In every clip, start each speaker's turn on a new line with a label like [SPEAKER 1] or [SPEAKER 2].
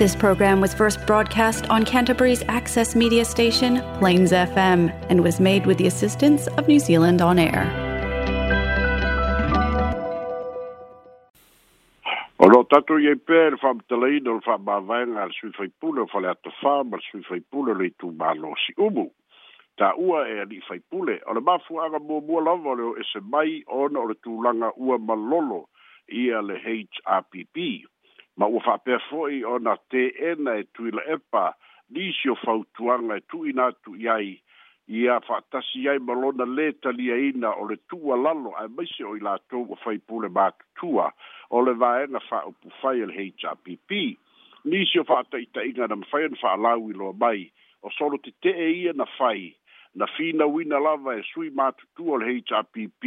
[SPEAKER 1] This program was first broadcast on Canterbury's access media station, Plains FM, and was made with the assistance of New Zealand On Air. Ono tatu ye per fam telein fa fam mawaenga al sui faipuna fale atu fam al sui faipuna le tu
[SPEAKER 2] malo si umu. Ta ua e ali pule. o le mafu aga mua mua lava leo ese mai ona o le langa ua malolo ia le HRPP. ma ua faapea fo'i ona teena e tuila epa lisi o fautuaga e tu'ina atu i ai ia fa'atasi ai ma lona lē taliaina e o le tua lalo ae maise o i latou ua faipule matutua o le na fa fai e le hpp nisi o fa'ata'ita'iga na mafai ona fa'alau i loa mai o solo tete'e ia na fai na fina finauina lava e sui matutua o le hpp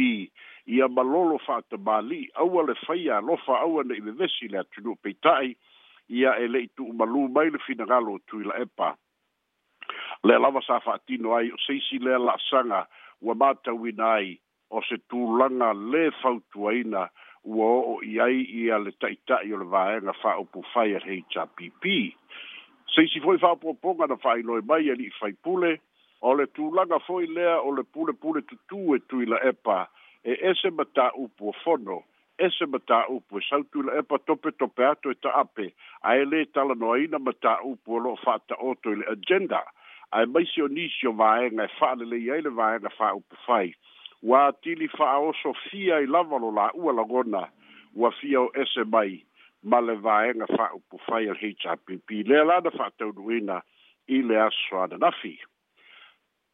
[SPEAKER 2] ia malolo faatamālii aua le faia alofa aua nei vevesi le atunuu peita'i ia e le'i tu'umalū mai le finagalo tui la epa le lava sa fa'atino ai o seisi lea la'asaga ua matauina ai o se tulaga lē fautuaina ua o'o i ai ia le ta'ita'i o le fa vaega fa'aupufai a le hpp seisi fo'i fa fa'apoopoga na fa'ailoe mai e fai faipule o le tulaga fo'i lea o le pulepule tutū e tui la epa e ese mata upu fono, ese mata upu sautula e pa tope tope ato e taape, a ele tala no aina mata upu lo fata oto ile agenda, a e maisi o nisio vaenga e fale le iaile vaenga fa upu fai, wa tili fa aoso fia i lavalo la ua lagona, wa fia o ese mai, ma le vaenga fa upu fai al HRPP, le alada fa tauduina ile aswa nafi.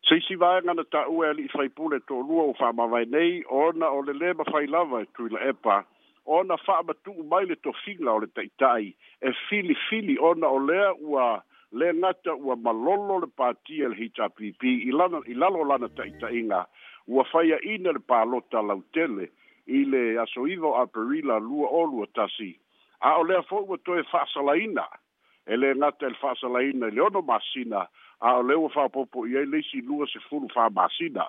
[SPEAKER 2] Seisi vai ngana ta ue ali i whaipule tō lua o whaama vai nei, ona o le lema whai lava e tui la epa, ona whaama tu mai le tō whinga o le taitai, e fili fili ona o lea ua le ngata ua malolo le pāti e le HRPP, i lalo lana taitainga, ua whaia ina le pālota lautele, i le aso iwa a perila lua o lua tasi. A o lea fōua tō e whaasalaina, e le ngata e le whaasalaina, le ono masina, a o le ua faapoopo i ai leisi lua sefulu faamasina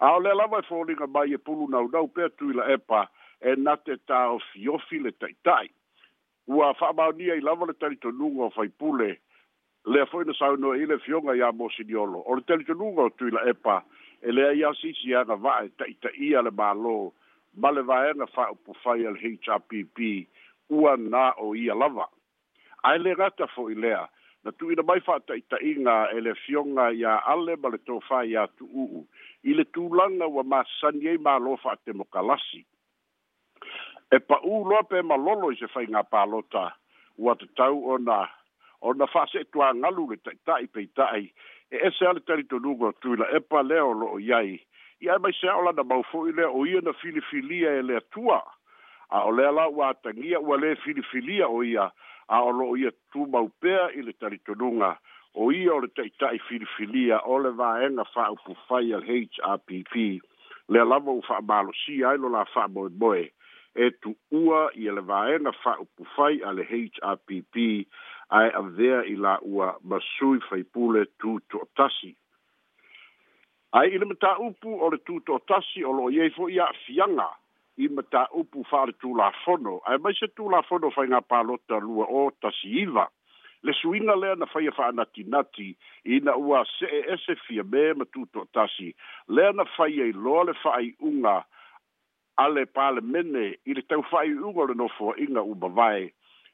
[SPEAKER 2] a o le lava e foliga mai e pulu naunau pea tui la epa e na te taofiofi le taʻitaʻi ua faamaonia i lava le talitonuga o faipule lea foʻi na saunoa i le fioga iā mo siniolo o le talitonuga o tui la epa e lea e ia siisiaga vaa e taʻitaʻia le mālō ma le vaega faaupufai a le hrpp ua na o ia lava ae le gata foʻi lea na tu ina mai fata i ta inga e le fionga i a ale ma le tofa i a tu uu. I le tūlanga wa ma sanye ma lofa a te mokalasi. E pa u loa pe ma lolo i se fai ngā pālota ua te tau o na o na fase e tua ngalu le ta, ta pei tai. E se ale tari to nungo tu ila e pa leo lo o iai. I ai mai se aola na maufo i leo o ia na filifilia e lea tua. A o lea la ua tangia ua le filifilia o ia. O a o loo ia tumau pea i le talitonuga o ia o le taʻitaʻi filifilia o le vaega faaupufai a le hrpp le lava ua faamalosia ai lo la faamoemoe e tuua ia le vaega faaupufai a le hrpp ae avea i laʻua masui faipule tutoʻatasi ai i le mataupu o le tutoʻatasi o loo iai foʻi aafiaga i mata upu fare tu la fono ai mai se tu la fono fai nga palota lua o tasi iva le suinga lea na fai fa anati nati i na ua se e se fia me ma to tasi lea na fai i lo le fai unga ale pale mene i le tau fai unga le nofo inga u bavai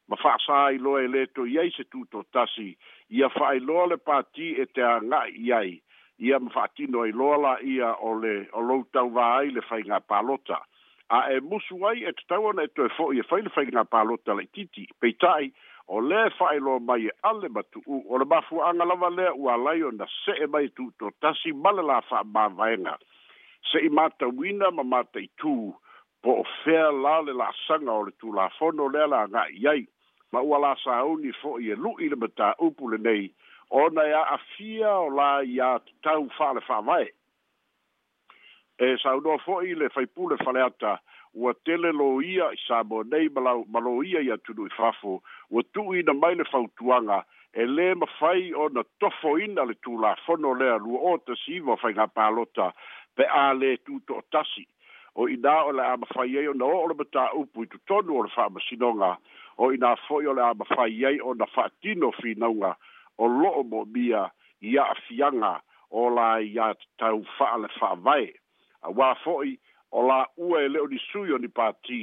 [SPEAKER 2] ma fa sa i lo e leto i ai se tu to tasi i a fai lo le pati e te anga i ia mwha tino i loala ia o le o loutau vai le fai ngā pālota a e musu ai e te tau ana e toi fo i e whaile whaingā pālo tala i titi peitai o le whaelo mai e ale matu u o le mafu anga lava lea ua lai o na se e mai tu to tasi malala wha mā vaenga se i mata wina ma mata i tū po o fea la le la sanga o le tū la fono lea la ngā iai ma ua la sa auni fo i e lu'i le mata upu le nei ona ia afia o la ia tau fa le fa vai e sa uno fo i le fai pule fale ata ua tele lo ia i sa mo nei malo ia i atu nui fafo ua tu i na mai le fautuanga e le ma fai o na tofo ina le tu fono lea lua o ta si iwa fai ngā pālota pe a le tu to tasi o i nā o le a ma fai ei o na o le mata upu i tu tonu o le fa masinonga o i nā fo i o le a ma fai ei o na fa tino fi naunga o lo o mo mia i a fianga o la i a tau fa le fa vai auā fo'i o lā'ua e le'o ni sui o ni patī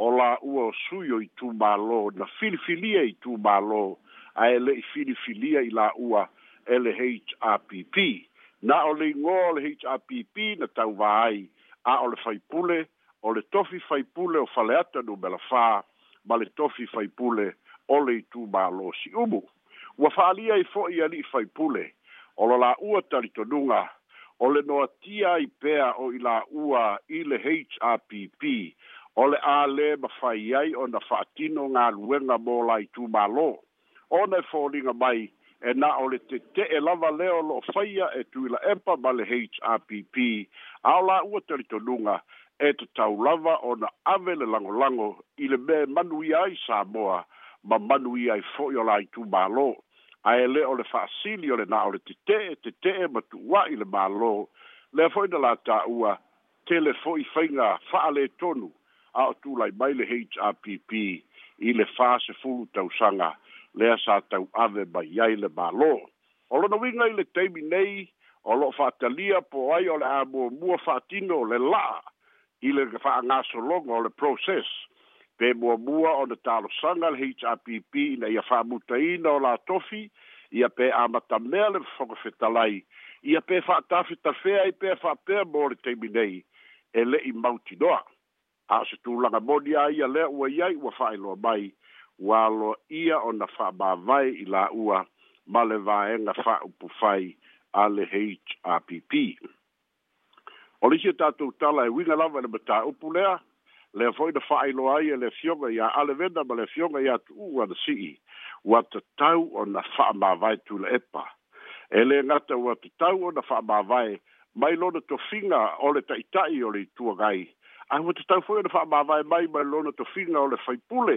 [SPEAKER 2] o lā'ua o sui o i tumālō na filifilia i tumālō ae le'i filifilia i lā'ua e le hrpp na o le igō o le hrpp na tauvā ai a o le faipule o le tofi faipule o fale ata numelafā ma le tofi faipule o le itumālō si'umu ua fa'aalia ai e fo'i ali'i faipule o lo lā'ua talitonuga o le noatia ai pea o i ua i le hrpp e o le a lē mafai ai ona fa'atino galuega mo laitumālō ona e foliga mai e na o le tete'e lava lea o lo'o faia e tuila epa ma le hrpp a e o la'ua talitonuga e tatau lava ona ave le lagolago i le mea manuia ai sa moa ma manuia ai fo'i o laitumālō ae lē o le fa'asili o le na o le tete'e tete'e ma tu'uā'i le mālō lea fo'i na latā'ua tele fo'i faiga fa'alētonu a o tulai mai le hrpp i le fāsefulu tausaga lea sa tau ave mai ai le mālō o lona uiga i le taimi nei o lo'o fa'atalia po ai o le amuamua fa'atino o le la'a i le fa'agasologa o le process pe mua mua o na talo sanga le HRPP ina ia whamuta ina o la tofi, ia pe amata mea le whakawhetalai, ia pe whaatawhi ta fea i pe whaapea mō le teimi nei, e le i mauti noa. A se tūlanga moni a ia lea ua iai ua whaeloa mai, ua alo ia o na whaamavai i la ua, ma le vaenga whaupuwhai a le HRPP. O lisi tātou tala e winga lawa na mata upulea, le foi de fai lo ai le fioga ya ale venda ma le fioga ya tu wan si what the tau on the fa ma vai tu le epa ele ngata wa the tau on the fa ma vai mai lo to finga ole le tai tai tu gai ai what the tau foi de fa ma vai mai mai lo to finga ole le fai pule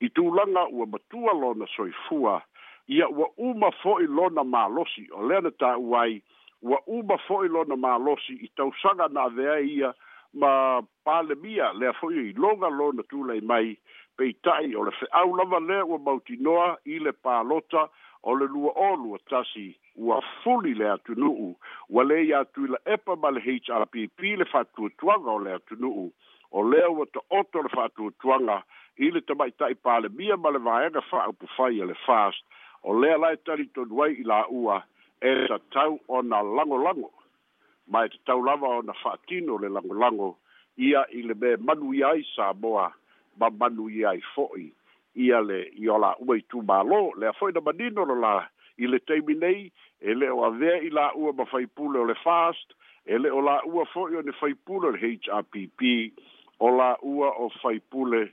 [SPEAKER 2] i tu langa u ma tu lo na soi fua ia wa uma foi lo na ma losi o le na tau ai wa uma foi lo na ma losi i tau sanga na vea ia ma pale mia le foi i longa lo na tu le mai pe tai o le au lava le o mauti noa i le palota o le lua o lua tasi ua fuli le atunuu ua le ia atu la epa ma le HRPP le whatuatuanga o le atunuu o lea ua ta oto le whatuatuanga i le tamai tai pale mia ma le vaenga wha upu fai le fast o lea lai tari tonuai i la ua e sa tau o na lango lango ma e tau lava o na whaatino le lango lango ia i le me manu ia i Samoa ma manu ia i fo'i ia le i o la ua i tu malo le a fo'i na manino la i le teimi nei e le o avea i la ua ma whaipule o le fast e le o la ua fo'i o ne whaipule le HRPP o la ua o whaipule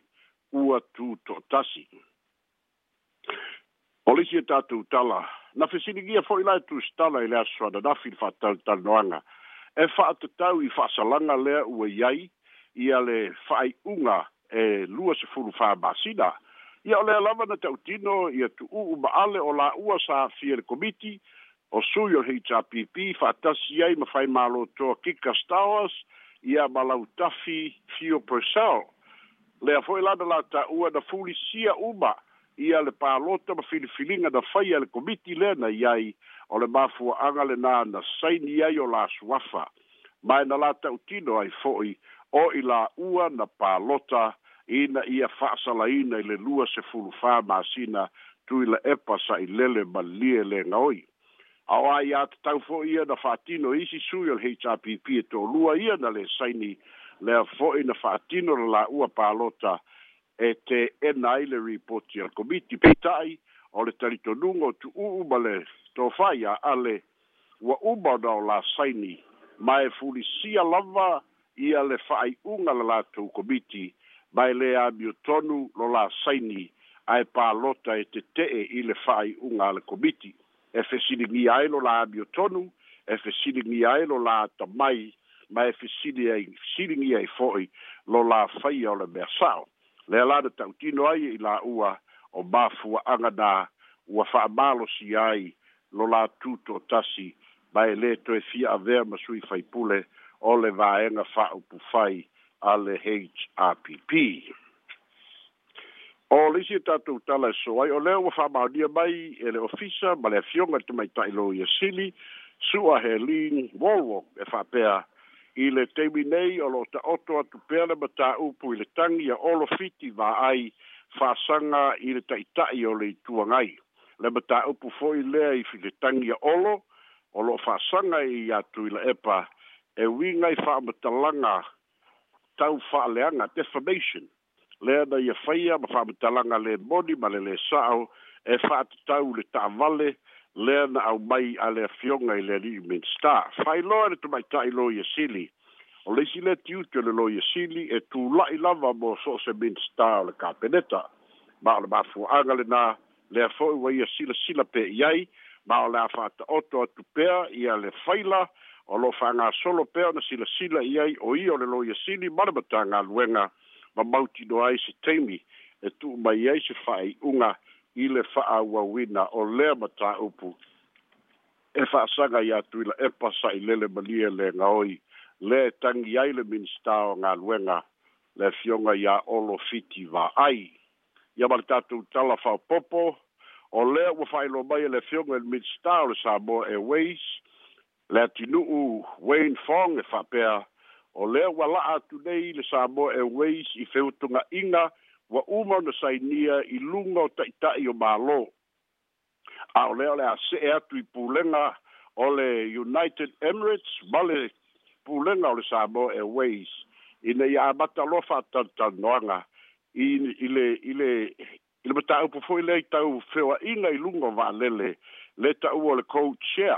[SPEAKER 2] ua tu to tasi o le si e tatu tala na fesini gia fo'i la e tu stala i le aswana na fil fatal tal noanga e fa'atatau i fa'asalaga lea ua iai ia le fa'ai'uga e lua sefulu fāmasina ia o lea lava na ta'utino ia tu'u'u ma'ale o la'ua sa fia le komiti o sui o le hpp fa'atasi ai ma fai mālotoa kikas i a ma lautafi fio persel lea fo'i lana lata'ua na fulisia uma ale pa pālota ma filifiliga na fai ale le komiti lea na iai o le mafuaaga lenā na saini ai o la suafa ma e na latautino ai fo'i o i la'ua na palota ina ia fa'asalaina i le lua sefulufā masina tuila epa sa'ilele ma lie legaoi ao a iā tatau fo'i ia na fa'atino isi sui o le hpp e tolua ia na le saini lea fo'i na fa'atino le la'ua palota e te ena ai le ripoti al komiti peita'i o le talitonuga o tuu'u ma le tofā ia ale ua uma ona o lasaini ma e fulisia lava ia le fa'ai'uga le latou komiti ma e lē amiotonu lo lasaini ae pālota e tete'e i le fa'ai'uga a le komiti e fesiligia ai lo la amiotonu e fesiligia ai lo la tamai ma e fesiligia ai fo'i lo la faia o le mea sao le alā na tautino ai i la'ua o mafuaaga na ua fa'amalosi ai lo latu to'atasi ma e lē toe fia avea masui faipule o le vaega fa'aupufai a le happ o le isi e tatou tala e so ai o lea ua fa'amaonia mai e le ofisa ma le afioga e tamaita'i lo ia sili su'a helin wolwok e fa'apea i le taimi nei o lo'o ta'oto atu pea le matā'upu i le tagi a va ai. faasaga i le taʻitaʻi o le ituagai le mataupu foʻi lea i filetagi a olo o loo faasaga i atu i la epa e uiga i tau faaleaga defamation lea na ia e faia ma faamatalaga le moni ma le lesaʻo e faatatau le taʻavale lea na mai a le afioga i le alii minstar faailoa le tumaitaʻi lo ia sili o le sile tiu tio le loia sili e tu lai lava mo so se min sta o le kapeneta ma o le mafu anga le na le afoi wa ia sila sila pe iai ma o le afata oto atu pea ia le faila o lo fanga solo pea na sila sila iai o ia o le loia sili marabata ngā luenga ma mauti no ai se teimi e tu ma iai se fai unga i le faa wa wina o le mata upu e faa sanga ia tuila e pasa i lele malie le ngaoi le tangi ai le minista o ngā luenga le fionga ia olo fiti wa ai. Ia mara tātou tala whao popo, o le ua whailo mai le fionga le minista o le Samoa Airways, le tinuu Wayne Fong e whapea, o le ua laa atu nei le Samoa Airways i whewtunga inga wa uma na sainia i lunga o taitai o mālo. A o leo le a se e atu i pūlenga o le United Emirates, male pulega o le Samoa Airways ina ia amatalofa atanutanoaga i le i le i le mataupu fo'i lea i tau feoaʻiga i luga o va'alele le ta'ua o le co-chair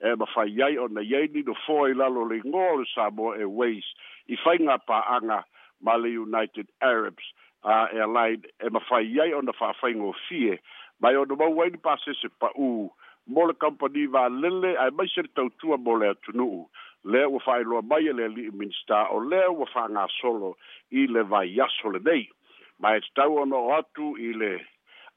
[SPEAKER 2] e mafai ai ona iai ninofoa i lalo leigoa o le samoa airways i faiga pa'aga ma le united arabs uh, airline e mafai ai ona fa'afaigofie mai ona mau ai ni pasese pa'ū mo le kampani va'alele ae maise le tautua mo le atunu'u le lea ua faailoa mai e le ali'i minista o lea ua faagasolo i le vaiaso lenei ma e tatau ona o atu i le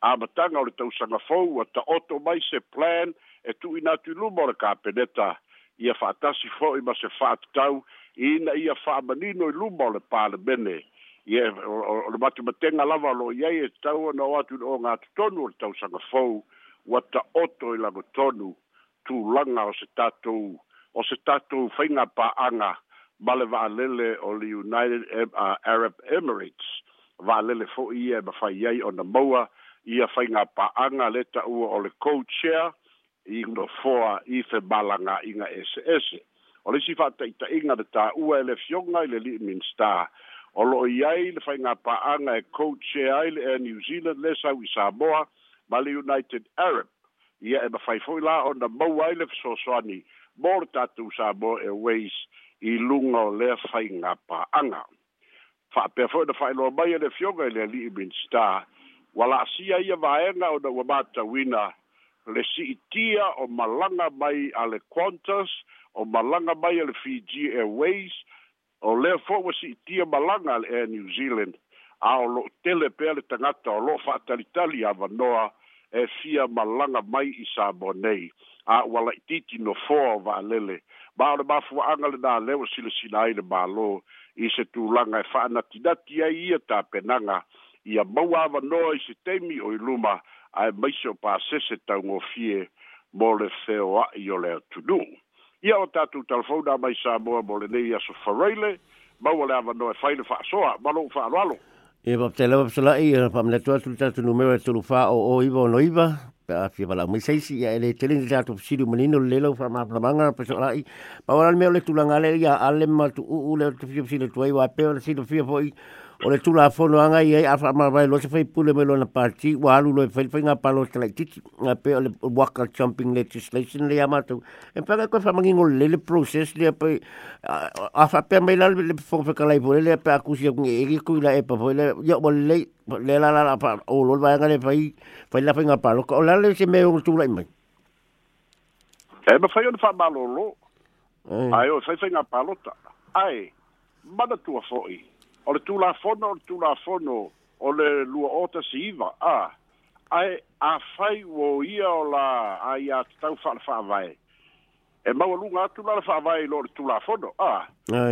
[SPEAKER 2] amataga o le tausaga fou ua ta'oto mai se plan e tu'uina atu i luma o le kapeneta ia fa'atasi fo'i ma se fa'atatau ina ia fa'amanino i luma pa le palemene ia o le matumatega lava lo i ai e tatau ona o atu i le ogatotonu o le tausaga fou ua ta'oto i lagotonu tulaga o se tatou o se tatou whainga pāanga ma le vaalele o le United uh, Arab Emirates. Vaalele fo ia e mawhai ai o na maua ia whainga pāanga le taua o le co-chair i no foa i fe malanga inga SS. O le si whataita inga le tāua e le fionga i le Lidminster. O lo i ai le whainga pāanga e co-chair ai le New Zealand le sau i Samoa ma le United Arab. Ia e mawhai fo la o na maua i le fesosoani mo le tatou sa mo ways i luga o lea faiga pa'aga fa'apea fo'i na fa'ailoa mai e le fioga i le ali'i minstar ua la'asia ia vaega ona ua matauina le si'itia o malaga mai a le qantas o malaga mai a le fiji airways o lea fo'i ua si'itia malaga a le air new zealand a o lo'o tele pea le tagata o lo'o fa'atalitali avanoa e fia malanga mai i sa bonei a wala titi no fo va lele ba le ba fu anga le da le o i se tu langa e fa na ti da ti ta penanga i a mau ava no i se temi o i luma a e mai se o pa se se tau ngo fie mo le feo a i o le atu nu i a o tatu talfona mai sa moa mo le nei aso faraile mau le ava no e faile fa soa malo fa alo alo
[SPEAKER 3] E papatela papasala i, na pamina toa tulitatu numero e tolu wha o o iwa o no iwa, pe a fi bala mai sai si ya ele tele ni tatu siri manino le lo fa ma manga pe so lai pa wala me ole tulanga le ya ale ma tu u le tu fi sile tu ai wa pe ole sile fi foi ole tu la fono anga ye a fa ma vai lo se fai pule me lo na parti wa alu lo fai fai nga pa lo tele titi nga pe ole waka jumping legislation le ama tu en pa ko fa mangi ngol le process le pe a fa pe me la le fo fa kala i le pe akusi ngi ki ku la e pa foi le le la la pa o lo va ga le pai pai la pinga pa lo ko la le se me o tu lai mai e ma
[SPEAKER 2] fai on fa malo lo eh. ai o fai fai nga pa lo ta ai ma da tu o le tu la fo no tu la fo no o le lu o ta si va a ai a fai wo ia o la ai a tau fa fa vai e eh, maualuga atu la le fa'avae lo le tulafono a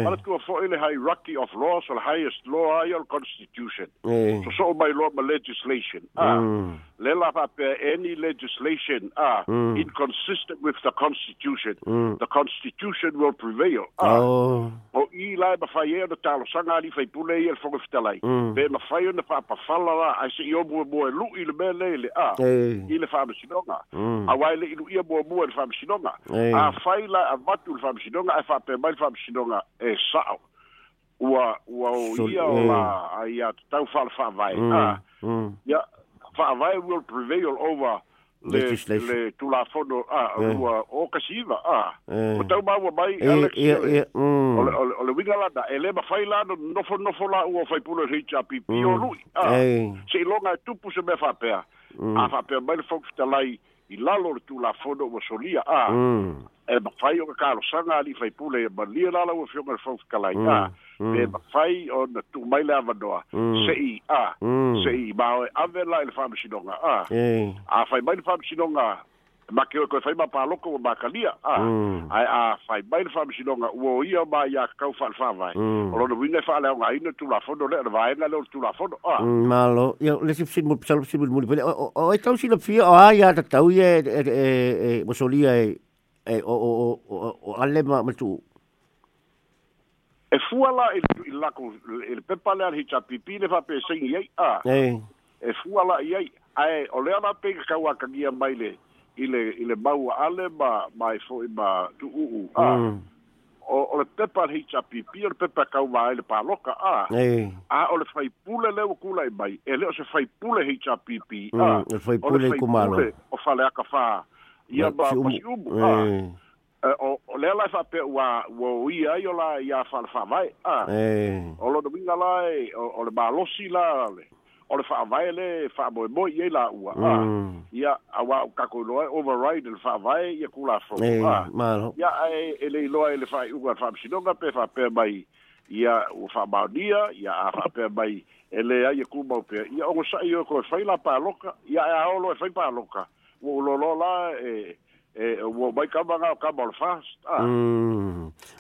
[SPEAKER 2] alatua fo'i le hierarchy of laws o le highest law ai constitution, so constitution soso'o mai loa ma legislation a mm. Lel up any legislation uh, mm. inconsistent with the Constitution, mm. the Constitution will prevail. Uh, oh. O i lai ma whai e na tālo sanga ni whai pule i e whongafitalai. Mm. Pē na whai na whapawhala la, ai se i o mua mua e lu i le mea lele a, ah. i le whamasinonga. Mm. A wai le ilu ia mua mua le whamasinonga. Hey. A whai lai a vatu le whamasinonga, ai whapē mai le whamasinonga e sao. Ua, ua o so, ia o la, ai a tau whala whawai. Mm. Ah, mm. vai will prevail over le, le, tu la fono a eh. rua o kasiva a ah. Eh. yeah. o tau maua mai e, Alex e, e, mm. o, le, o, le, o le winga lana e le mawhai lana nofo la ua whai pula rei cha pipi o mm. rui a ah. hey. se ilonga e tupu se me whapea mm. a whapea mai le fokfita lai i lalo le tulafono ua solia a mm. e eh, mafai o kakalosaga ali faipule e malia la laua fioga le faufikalai a mm, mm. e mafai ona tumai le avanoa se'i a se'i maoe ave la i le fa'amasinoga a a fai mai le fa'amasinoga ma ke ko fai ma pa loko ma kalia mm. a a a fai mai fa mi longa wo ia ma ya ka fa fa vai ro no winga fa la nga ina tu la fondo le vai na le tu la fondo a
[SPEAKER 3] malo yo le si si mo pisalo si mo mo o e tau si le fi o a ya ta tau ye e e e mo solia e e o o o o alle ma ma tu
[SPEAKER 2] e fuala il il la il pepale al hicha pipi le fa pe sing ye a e fuala ye ai o le ma pe ka wa ka mai le y le le ale ba mai fo'i ba u a ah. mm. o o le pepa le o le pepa pa a a o le faipule le ua y mai e le o se faipule a mm, ah. le
[SPEAKER 3] faipule
[SPEAKER 2] o ia eh, ba a eh. ah. eh, o o le la fa pe wa la fa fa ah o lo la o le la o le fa'avae le fa'amoemoi ai la ua mm. a ah, ia auā u kakoiloa override le fa'avae ia kulafo ah, ia ae e le iloa e le fa'aiʻuga le fa'amasinoga pe fa'apea mai ia ua fa'amaonia ia a fa'apea mai e lea ia kumau pea ia ogosa'i oe koe fai la paloka ia e aolo e fai paloka ua ulolo la e e o mai kama nga kama fast ah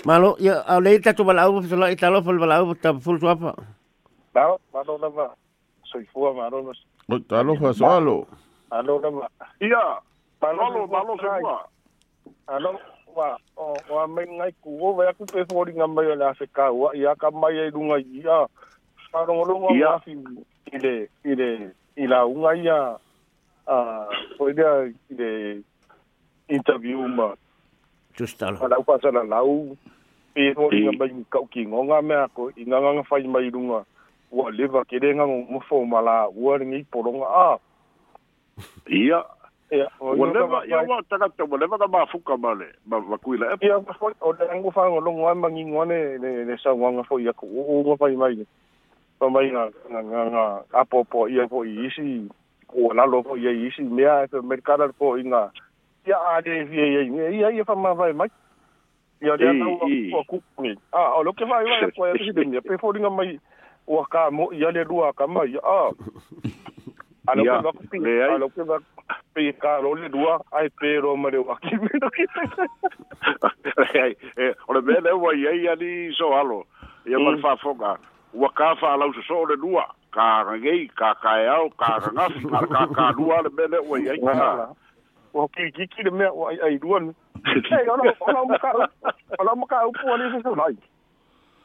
[SPEAKER 2] malo
[SPEAKER 3] ya ale ta tu bala u so la italo fol bala u ta ful tu apa
[SPEAKER 4] ba ba do na ba soifua malolo o
[SPEAKER 3] talofa soalo
[SPEAKER 4] alo
[SPEAKER 2] lava ia malolo malolo soifua
[SPEAKER 4] alo wa o wa mai ngai ku o wa ku pe fori nga mai la se ka wa ia ka mai ai lunga ia sa ro lo nga ma fi ile ile ila unga ia a foi dia ile interview ma
[SPEAKER 3] just ala
[SPEAKER 4] ala pa sala lau pe fori nga mai ka ki ngonga me ko inga nga fai mai lunga ua leva kelega gogofa uma la ua legei pologa a
[SPEAKER 2] ia ua leva ia ua tagata ua leva ga mafuka ma le makui
[SPEAKER 4] la epa o le ago faagologo ae magigo ane le sauaga foi aku uuga fai mai famai gagaga apoapoaia foi isi ua lalo foi ai isi mea efemelikala foiga ia aleviaiai mea ia ia famafae mai ia leaga uakuku a o loke faiaekoe aisilemia pe foliga mai ua ka mo i ale rua ka mai a ala ka ba kupi ala ka ba pe ka ro le rua ai pe ro ma le waki me no ki
[SPEAKER 2] ai e, ora me le wa ye ya ni so alo ya ma mm. fa foga ua ka fa ala so so le rua ka ngei ka ka e au ka ka ngas ka ka rua le bele wa ye ya o
[SPEAKER 4] ki ki ki le me ai rua ni ai ala ala ma ka ala ma ka upo ni so so lai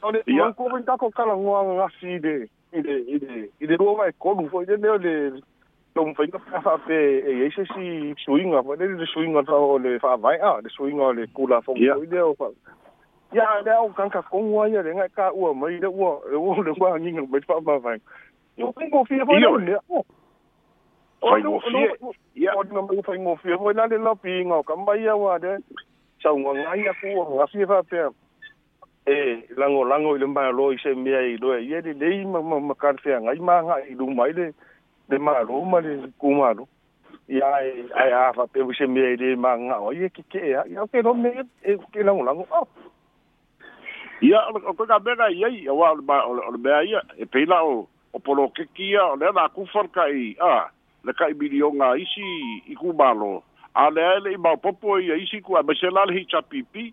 [SPEAKER 4] So, de yon kou bin tako kalan wang aside, ide, ide, ide, ide do wak kon wafo, ide de yo le, yon feng wafo ape, e yese si, swinga, wane li swinga ta wale fwa vay a, li swinga wale kou la fwa wane de yo, ya, de ou kanka kon wanya, de nga ka ou, mwen ide ou, ou le wang yin, wane fwa wafan, yon feng wafi wane, yon, feng wafi, yon feng wafi wane, yon feng wafi wane, yon feng wafi wane, yon feng wafi wane, e lango lango ile mba lo ise mia i do ye ni nei ma ma ma kan fe nga ma nga i lu mai le le ma lo ma le ku ma lo ya ai a fa pe ise mia i le ma nga o ye ki e, ke ya ke no me e ke lango lango oh. o
[SPEAKER 2] ya o ko ka be ga ye ya wa ba o ba ya e pe la o o polo ke ki ya le na ku for ka a le ka i bilionga isi i ku ma lo a le le ma popo i isi ku a be se la le hi cha pipi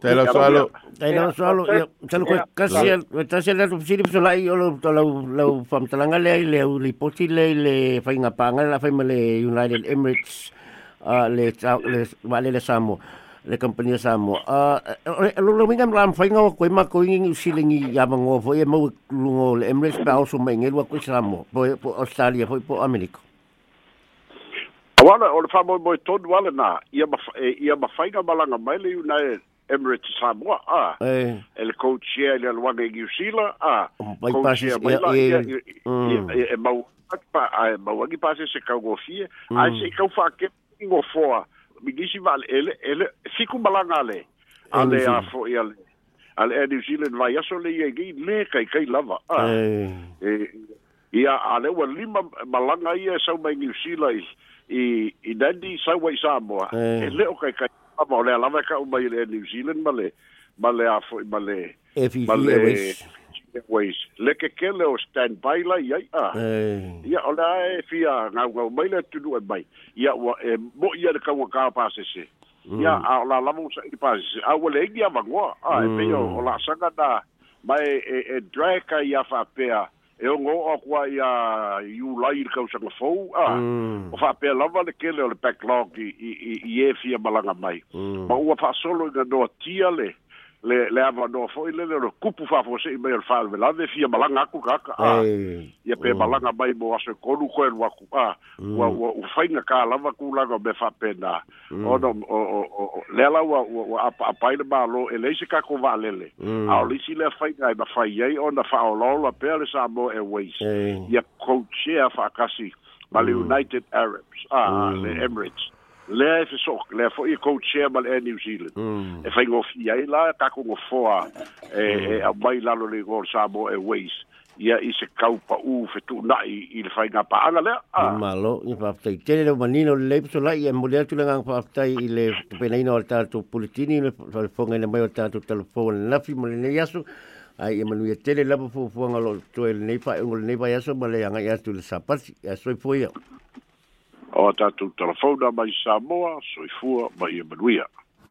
[SPEAKER 3] Te lo suelo. Te lo suelo. Se lo casi casi el subsidio sola yo lo lo lo famtalanga le le le posti le le fainga panga la fainga le United Emirates ah, le le vale le samo le compañía samo. Ah, eh, eh, lo lo minga la fainga o ma ko y silingi ya mango fo e mo lungo Emirates pa oso mengel coi samo po Australia po
[SPEAKER 2] America. Awala, o le wha moi moi tonu wale nā, ia mawhainga malanga mai le United Emirates Samoa ah. é. ah. a e le coachia le luanga i Giusila
[SPEAKER 3] a coachia mai la
[SPEAKER 2] e mau pa a mau angi pase se kau gofie a se kau fa ke ngo foa mi gisi vale ele ele fiku malanga le ale é a fo ia le ale e New Zealand vai é aso le ia gi le kai kai lava ah. a e ia ale wa lima malanga ia sau mai New Zealand i i dandi sau wai Samoa e leo kai kai ama o le alava e ka umai le new zealand ma le ma le afo i ma le
[SPEAKER 3] e ma le
[SPEAKER 2] ways le kekele o stand by la iai a eh. ia o le a e fia ngaungau mai le tunu e mai ia ua e mo ia le kaunga kaa pasese mm. ia a o la alava usa i pasese a ua le ingi a mangoa a e peo o mm. la sanga na mai e, e, e drag ka ia fa pea a e o ngō a kua i a i ulai i kausanga fōu a mm. o wha pē lawa le kele o le backlog i e fia malanga mai mm. ma ua wha solo i ngā noa tia le le le ava no fo ile le ro kupu fa fo se mai fa le la de fi malanga ku ka ka ya eh, pe oh. malanga mai bo aso e ko lu ko wa ku a wa mm. wa u fai na ka la va ku la go be fa pe na o no o o le la wa wa a a pai le ba lo ele se ka ko va mm. le le a o li si le fai na ba fai ye o na fa o lo la pe le sa mo e eh. we ya ko che fa ka si ba le mm. united arabs a le emirates lea e feso'oke lea fo'i e coachea ma le air new zealand e faigofia ai la kakogofoa e aumai lalo le sa gol e airways ia i se kau pa'ū fetu'una'i i le faiga pa'aga lea
[SPEAKER 3] malo ia fa'afetaitele le umanina o lelei pesola'i e moli atu legaga fa'afetai i le penaina o le tatou puletini le falefoga ina mai o le tatou talafou a le nafi ma lenei aso ai e manuia tele lava fuafuaga lo'o toe lenei fa'eogo lenei fai aso ma le agai atu i le sapasi e aso i foia
[SPEAKER 2] o tatu telefona mai Samoa, soifua mai Emanuia.